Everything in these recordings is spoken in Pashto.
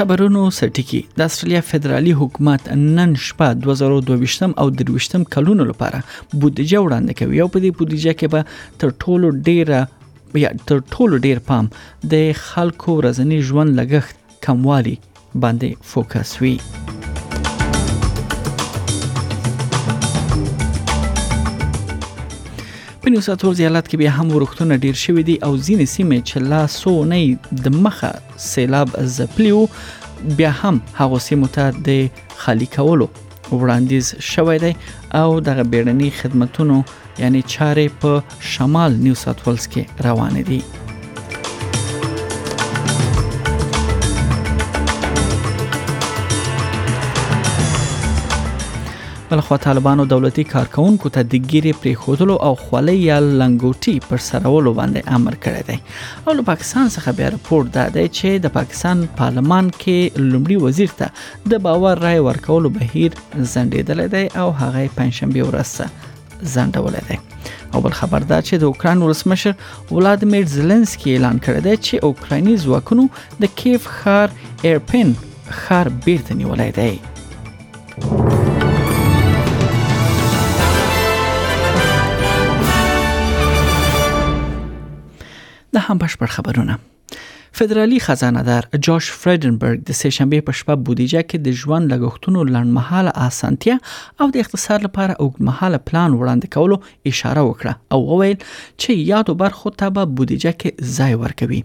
خبرونو سرټکی د استرالیا فدرالي حکومت نن شپه 2022 او 23 کلونو لپاره بودیجه وړاندې کوي او په دې بودیجه کې به تر ټولو ډیره بیا تر ټولو ډیر پام د خلکو ورځنی ژوند لګښت کموالی باندې فوکس وي په نیو ساتور ایالت کې بیا هم ورښتونه ډیر شوې دي او ځینې سیمې چې لا سو نه د مخه سیلاب زپلیو بیا هم هغه سیمو ته د خالی کولو وړاندیز شوی دی او دغه بیړني خدمتونو یعنی چارې په شمال نیو ساوت ولز کې روانې دي بلخوا طالبانو دولتي کارکونکو ته د ګیرې پریخودلو او خولې یا لنګوټي پر سرولو باندې امر کړی دی او له پاکستان څخه بیا رپورت دا دی چې د پاکستان پارلمان کې لومړي وزیر ته د باور رای ورکولو بهیر ځنډېدلی دی او هغه یې پنجشنبه ورځ ته ځنډولی دی او بل خبر دا چې د اوکران ولسمشر ولادمیر زلنسکي اعلان کړی دی چې اوکرایني ځواکونو د کیف ښار ایرپین ښار بیرته نیولی دی د هم بشپړ خبرونه فدرالي خزانه دار جاش فریډنبرګ د سهشنبه په شپه بودیجه کې د ژوند لګښتونو لړمحاله اسانتیا او د اقتصاد لپاره اوږدمحاله پلان وړاندې کولو اشاره وکړه او وویل چې یادو برخو ته به بودیجه کې ځای ورکوي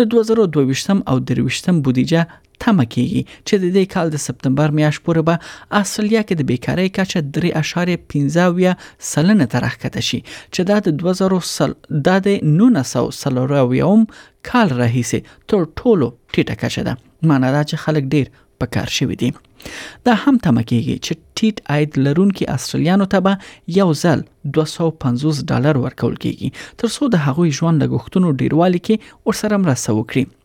د 2022 او 23 بودیجه تمه کیږي چې د دې کال د سپتمبر میاشت پورې به استرالیا کې د بیکاری کچه 3.15 سلنه ته راښکته شي چې دا د 2000 سل د 1930 کال راهیسې تر ټولو ټیټه کچه ده معنی دا چې خلک ډیر په کار شوی دي دا هم تمه کیږي چې ټیټ عاید لرونکو استرالیانو ته به یو ځل 250 ډالر ورکول کیږي ترڅو د هغوی ژوند لګښتونو ډیروالي کې ورسره مرسته وکړي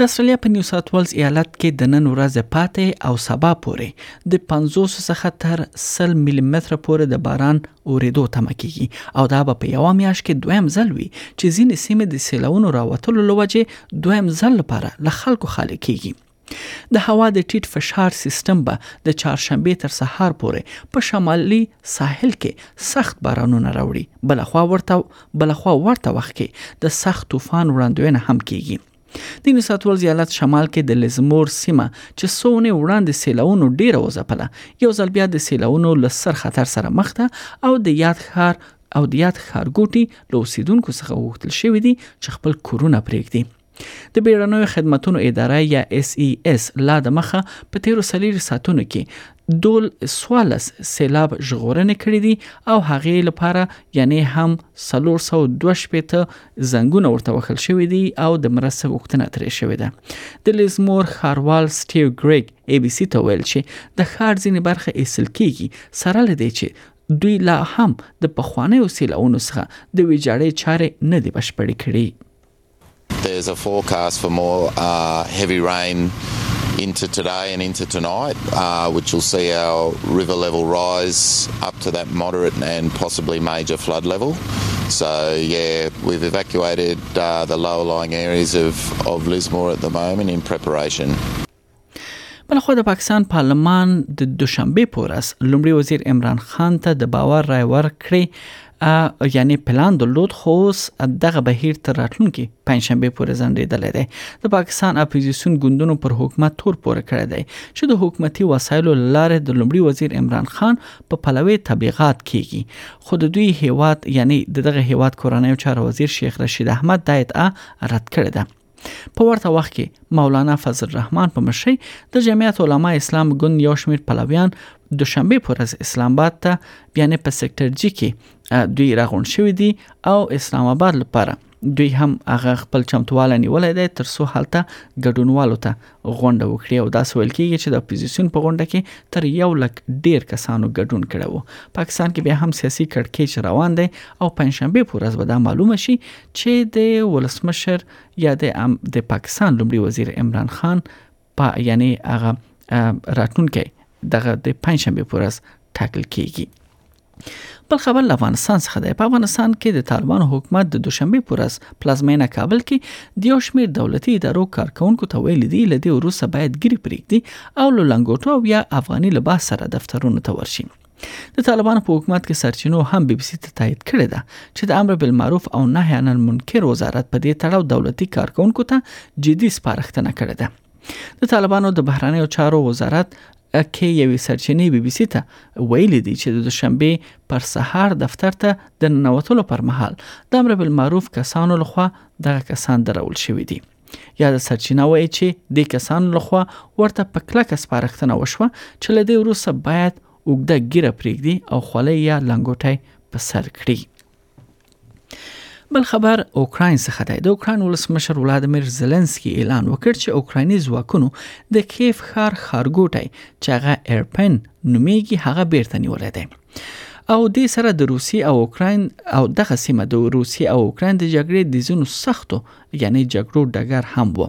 د استرالیا په نیو ساوت ویلز ایالت کې د نن ورځې پاتې او سبا پورې د 50 څخه تر 100 ملي متر پورې د باران اوریدو تمه کیږي او دا به په یو میاش کې دویم ځل وي چې ځینې سیمې د سیلونو راوتلو لوجې دویم ځل لپاره له خلکو خالي کیږي د هوا د ټیټ فشار سیستم به د چهارشنبې تر سهار پورې په شمالي ساحل کې سخت بارانونه راوړي بلخوا ورته بلخوا ورته وخت کې د سخت طوفان وړاندوینه هم کیږي د نیو ساوت ویلز ایالت شمال کې د لزمور سیمه چې څو اونۍ وړاندې سیلاونو ډیره وځپله یو ځل بیا د سیلاونو له سر خطر سره مخ ده او د یاد ښار او د یاد ښارګوټي له اوسیدونکو څخه غوښتل شوې دي چې خپل کورونه پرېږدي د بیړنیو خدمتونو اداره یا اس ای اس لا د مخه په تیرو سلیری ساتونو کې دول سوالس سیلاب ژغورنې کړې دي او هغه لپاره یعنی هم 312 زنګونه ورته وکړل شوې دي او د مرسته غوښتنه ترې شوې ده د لیزمور خاروال سټیو ګریګ ای بي سي ته ویل چې د خار ځینې برخه ایسل کیږي سره لدی چې دوی لا هم د پخوانیو سیلاونو څخه د ویجاړې چارې نه دی بشپړې کړې There's a forecast for more uh, heavy rain into today and into tonight, uh, which will see our river level rise up to that moderate and possibly major flood level. So, yeah, we've evacuated uh, the lower lying areas of, of Lismore at the moment in preparation. بلخوا د پاکستان پارلمان د دوشنبه په ورځ لومړي وزیر عمران خان ته د باور رای ورکړې یعنی پلان درلود خو اوس دغه بهیر تر راتلونکي پنځشنبه پورې ځنډېدل دی د پاکستان اپوزیسیون ګوندونو پر حکومت تور پورې کړی دی چې د حکومتي وسایلو لارې د لومړي وزیر عمران خان په پلوي تبلیغات کیږي خو د دوی هیواد یعنی دغه هیواد کورنۍ چارو وزیر شیخ رشید احمد دا ادعا رد کړې ده په ورته وخت کې مولانا فضل الرحمن په مشرۍ د جمعیت علما اسلام ګوند یو شمیر پلویان دوشنبه پر ورځ اسلام آباد ته یعنی په سېکټر جی کې دوی راغونډ شوې دي او اسلام آباد لپاره دوی هم هغه خپل چمتواله نیولای دی ترڅو هلته ګډونوالو ته غونډه وکړي او داسې ویل کیږي چې د اپوزیسیون په غونډه کې تر یو لک ډیر کسانو ګډون کړی وو پاکستان کې بیا هم سیاسي کړکېچ روان دی او پنځشنبه په ورځ به دا معلومه شي چې د ولسمشر یا د د پاکستان لومړي وزیر عمران خان په یعنی هغه راتلونکي دغه د پنځشنبه په ورځ ټاکل کیږي بل خبر له افغانستان څخه دی په افغانستان کې د طالبان حکومت د دوشنبه پر ورځ پلازمینه کابل کې د یو شمیر دولتي ادارو کارکونکو ته ویل دي لدی وروسته باید ګری پریږدي او له لنګوټو او یا افغاني لباس سره دفترونو ته ورشي د طالبانو په حکومت کې سرچینو هم بي بي سي ته تایید کړې ده چې د امر بالمعروف او نهی عن المنکر وزارت په دې تړاو دولتي کارکونکو ته جدي سپارښتنه کړې ده د طالبانو د بهرنیو چارو وزارت کې یوې سرچینې بي بي سي ته ویلي دي چې د دوشنبې پر سهار دفتر ته د ننوتلو پر مهال د امر بالمعروف کسانو لخوا دغه کسان درول شوي دي یا د سرچینه وایي چې د کسانو لخوا ورته په کلکه سپارښتنه وشوه چې له دې وروسته باید اوږده ګیره پرېږدي او خولۍ یا لنګوټی په سر کړي بل خبر اوکراین څخه دی د اوکراین ولسمشر ولادمیر زلنسکي اعلان وکړ چې اوکرایني ځواکونو د کیف ښار خارګوټی چې هغه ایرپن نومیږي هغه بیرته نیولای دی او د سره د روسي او اوکراین او دغه سیمه د روسي او اوکراین د جګړې د زونو سختو یعنی جګړو ډګر هم وو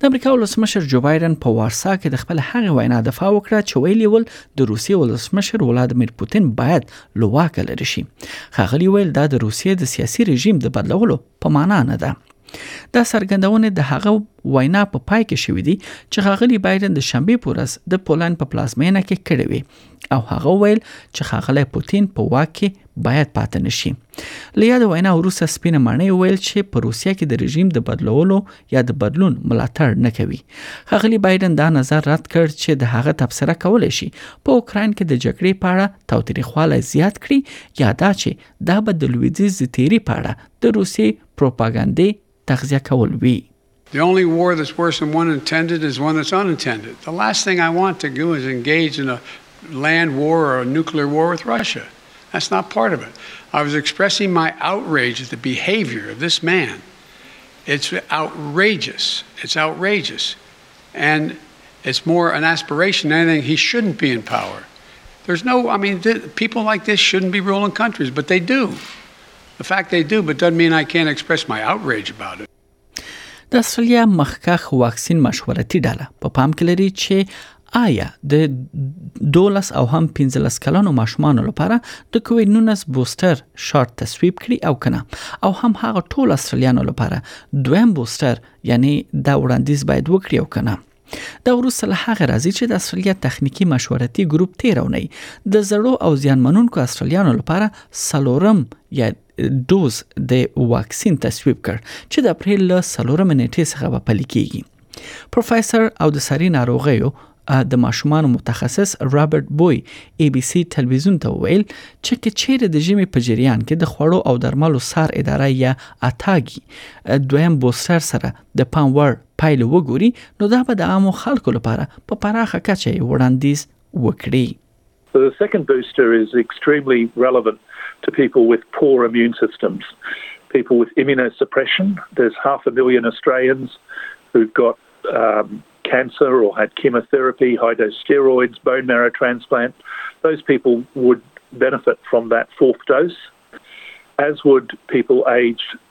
د امریکا ولسمشر جو بایدن په وارسا کې د خپل هغې وینا دفاع وکړه چې ویلي ول د روسیې ولسمشر ولادمیر پوتین باید لواکه لري شي خاغلی ویل دا د روسیې د سیاسي رژیم د بدلولو په معنا نه ده دا څرګندونه د هغه وینا په پا پای کې شوې دي چې غاغلی بایدن د شنبه پورز د پولند په پلازمینه کې کړې وي او هغه ویل چې ښاغلی پوتین په واک کې باید پاتې نشي له یاد وینا وروسته سپینه ماڼۍ ویل چې په روسیه کې د رژیم د بدلولو یا د بدلون ملاتړ نه کوي ښاغلی بایدن دا نظر رد کړ چې د هغه تبصره کولای شي په اوکرين کې د جګړې په اړه تاوتریخوالی زیات کړي یا دا چې دا به د لویدیز تیری په اړه د روسي پروپاګاندا تغذیه کول وي The only war that's worse than one intended is one that's unintended. The last thing I want to do is engage in a land war or a nuclear war with Russia. That's not part of it. I was expressing my outrage at the behavior of this man. It's outrageous. It's outrageous. And it's more an aspiration than anything. He shouldn't be in power. There's no, I mean, th- people like this shouldn't be ruling countries, but they do. The fact they do, but doesn't mean I can't express my outrage about it. د استرالیا مخکخ واکسین مشورتي ډله په پام کې لري چې آیا د 12 او هم 15 کلنو ماشومانو لپاره د کووید 19 بوستر شارټ تصویب کړي او کنه او هم هغه ټول استرالیانو لپاره دویم بوستر یعنی دا وړاندیز باید وکړي او کنه دا وروسته له هغه راځي چې د استرالیا تخنیکی مشورتي ګروپ تیرونی د زړو او زیانمنونکو استرالیانو لپاره سلورم یا دوز د واکسین تصویب کړ چې د اپریل له څلورمې نیټې څخه به پلي کیږي پروفیسور او د ساري ناروغیو د ماشومان متخصص رابرټ بوي ای بي سي ټلویزیون ته وویل چې کچېره د جمی په جریان کې د خوړو او درملو سار اداره یا اتاګي دویم بوستر سره د پام وړ پایله وګوري نو دا به د عامو خلکو لپاره په پراخه کچه وړاندیز وکړي So the second booster is extremely relevant to people with poor immune systems. People with immunosuppression, there's half a million Australians who've got um, cancer or had chemotherapy, high dose steroids, bone marrow transplant. Those people would benefit from that fourth dose, as would people aged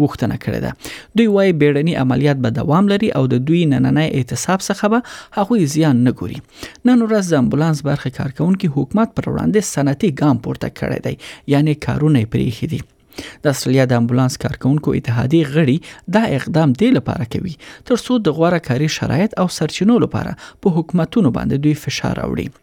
غوښتنه کړې ده دوی وايي بیړني عملیات به دوام لري او د دوی نننې اعتصاب څخه به هغوی زیان نه ګوري نن ورځ د امبولانس برخې کارکونکو حکومت پر وړاندې صنعتي ګام پورته کړی دی یعنی کارونه پریخي دي د استرالیا د امبولانس کارکونکو اتحادیې غړي دا اقدام دی لپاره کوي ترڅو د غوړه کاری شرایط او سرچینو لپاره په حکومتونو باندې دوی فشار راوړي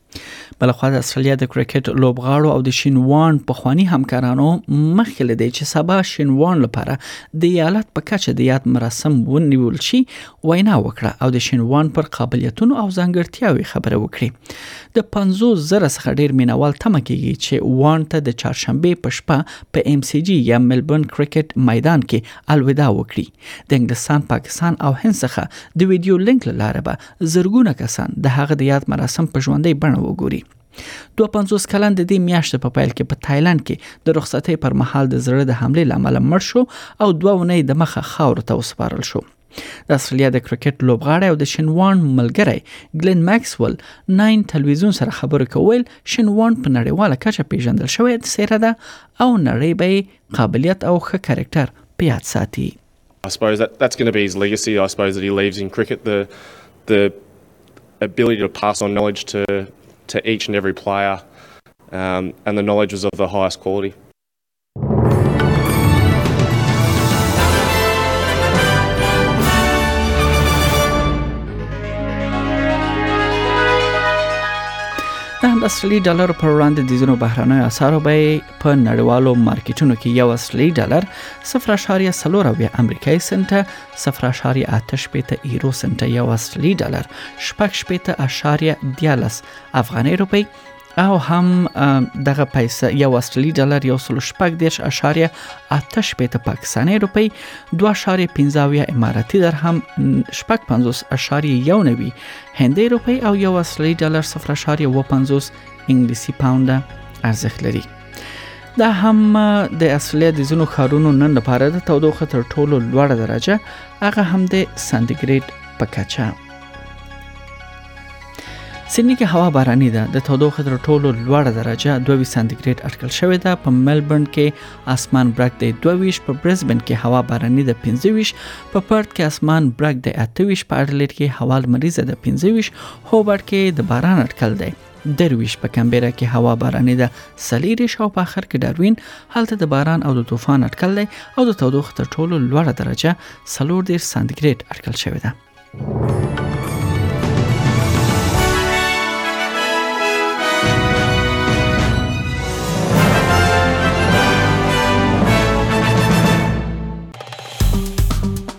بلخوا د استرالیا د کرکټ لوبغاړو او د شینوان پخوانی همکارانو مخکې لدی چې سبا شینوان لپاره د ایالت په کچه د یاد مراسم ونیول شي وینا وکړه او د شینوان پر قابلیتونو او ځانګړتیاوي خبره وکړي د 50 زره څخه ډیر مینوال تم کیږي چې وان ته د چهارشنبه په شپه په ایم سي جي یا ملبورن کرکټ میدان کې الوداع وکړي د انګلستان پاکستان او هند څخه د ویډیو لینک لاره به زرګونه کسان د هغه د یاد مراسم په ژوندۍ بڼه وګوري 250 کلن د دې میاشتې په پیل کې په تایلند کې د رخصتۍ پر مهال د زړه د حمله لامل مړ شو او دوه ونې د مخه خاور ته وسپارل شو د استرالیا د کرکټ لوبغاړی او د شنوان ملګری ګلن ماکسول ناین تلویزیون سره خبرو کول شنوان په نړیواله کچه پیژندل شوی سره ده او نړۍ به قابلیت او ښه کریکټر پیات ساتي I suppose that that's going to be his legacy I suppose that he leaves in cricket the the ability to pass on knowledge to to each and every player, um, and the knowledge was of the highest quality. د اصلي ډالر پر وړاندې د ځینو بهرنیو اسعارو بیې په نړیوالو مارکیټونو کې یو اصلي ډالر 0.4 امریکایي سنت 0.8 یورو سنت یو اصلي ډالر 0.14 افغاني روپی او هم دغه پیسې یو استرالی ډالر یو سل شپږ دیش اشاریه آتش پیته پاکستانی روپی دو اشاریه پنځاویه امارتی درهم شپږ پنځوس اشاریه یو نوی هندی روپی او یو استرالی ډالر صفر اشاریه و پنځوس انګلیسي پاونډ ارزښت لري دا هم د استرالیا د زونو خارونو نن لپاره د تودوخه تر ټولو لوړه درجه هغه هم د سانتیګریډ په کچه سیدنی کې هوا باراني ده د تودوخه تر ټولو لوړه درجه 22 سانتیګریډ اټکل شوې ده په ملبورن کې اسمان برګ دی 22 په برزبن کې هوا باراني ده 25 په پرت کې اسمان برګ دی 28 په اډلیډ کې هوا لمریزه ده 25 هوبرټ کې د باران اټکل دی درویش په کمبيرا کې هوا باراني ده سلیریش او په اخر کې ډاروین هلته د باران او د طوفان اټکل دی او د تودوخې تر ټولو لوړه درجه 30 سانتیګریډ اټکل شوې ده